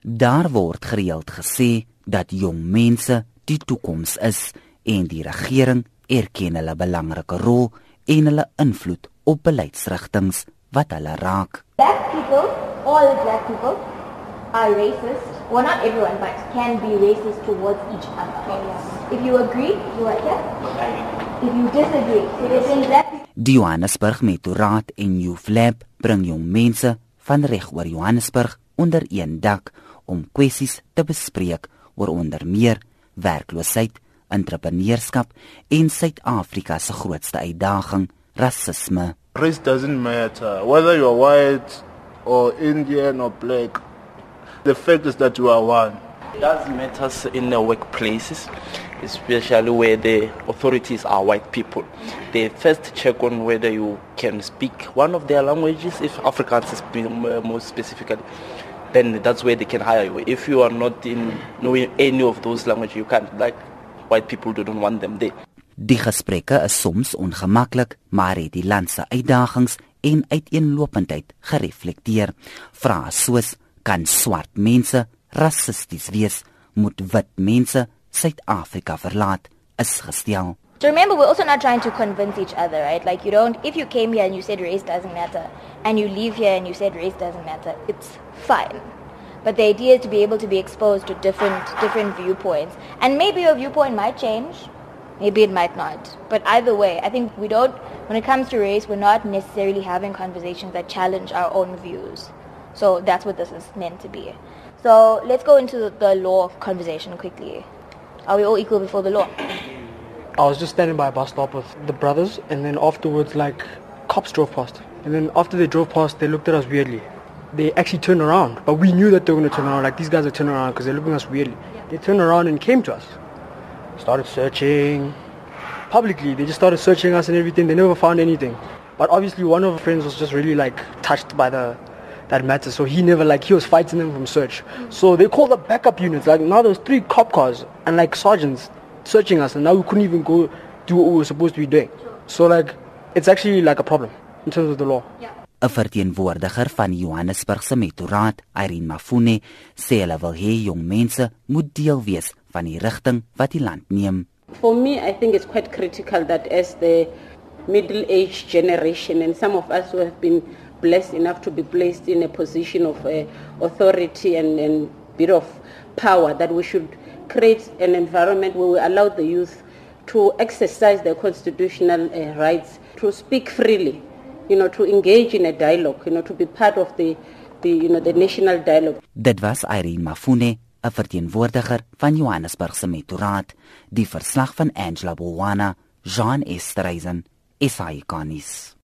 Daar word gereeld gesê dat jong mense die toekoms is en die regering erken hulle belangrike rol en hulle invloed op beleidsrigtinge wat hulle raak. Black people, all black people are racist. Well, not everyone, but can be racist towards each other. If you agree, you are yeah. If you disagree, it is in black Die Johannesburg Metroraad en Youth Lab bring jong mense van reg oor Johannesburg onder een dak om kwessies te bespreek oor onder meer werkloosheid, entrepreneurskap en Suid-Afrika se grootste uitdaging, rasisme. Race doesn't matter whether you are white or Indian or black. The fact is that you are one. It does matter in the workplaces, especially where the authorities are white people. They first check on whether you can speak one of their languages, if Afrikaans is more specifically. Then that's where they can hire you. If you are not in knowing any of those languages, you can't. Like white people don't want them there. Die gesprekke is soms ongemaklik, maar het die land se uitdagings en uiteenlopendheid gereflekteer. Vrae soos kan swart mense rassisties wees, moet wit mense Suid-Afrika verlaat, is gestel. So remember, we're also not trying to convince each other, right? Like you don't, if you came here and you said race doesn't matter, and you leave here and you said race doesn't matter, it's fine. But the idea is to be able to be exposed to different different viewpoints, and maybe your viewpoint might change, maybe it might not. But either way, I think we don't. When it comes to race, we're not necessarily having conversations that challenge our own views. So that's what this is meant to be. So let's go into the, law conversation quickly. Are we all equal before the law? I was just standing by a bus stop with the brothers, and then afterwards, like, cops drove past. And then after they drove past, they looked at us weirdly. They actually turned around, but we knew that they were going to turn around. Like, these guys are turning around because they're looking at us weirdly. They turned around and came to us. Started searching. Publicly, they just started searching us and everything. They never found anything. But obviously, one of our friends was just really, like, touched by the that matter. So he never, like, he was fighting them from search. So they called the backup units. Like, now there's three cop cars and, like, sergeants searching us and now we couldn't even go do what we were supposed to be doing. So like it's actually like a problem in terms of the law. Yeah. 'n Verteenwoordiger van Johannesburg se Metroraad, Irene Mafune, sê hulle wil hê jong mense moet deel wees van die rigting wat die land neem. For me, I think it's quite critical that as the middle-aged generation and some of us who have been blessed enough to be placed in a position of uh, authority and, and bit of power that we should create an environment where we allow the youth to exercise their constitutional uh, rights, to speak freely, you know, to engage in a dialogue, you know, to be part of the, the, you know, the national dialogue. Dit was Irene Mafune, 'n verteenwoordiger van Johannesburg se Metroraad, die verslag van Angela Bolwana, Jean Estreisen, SAICanis.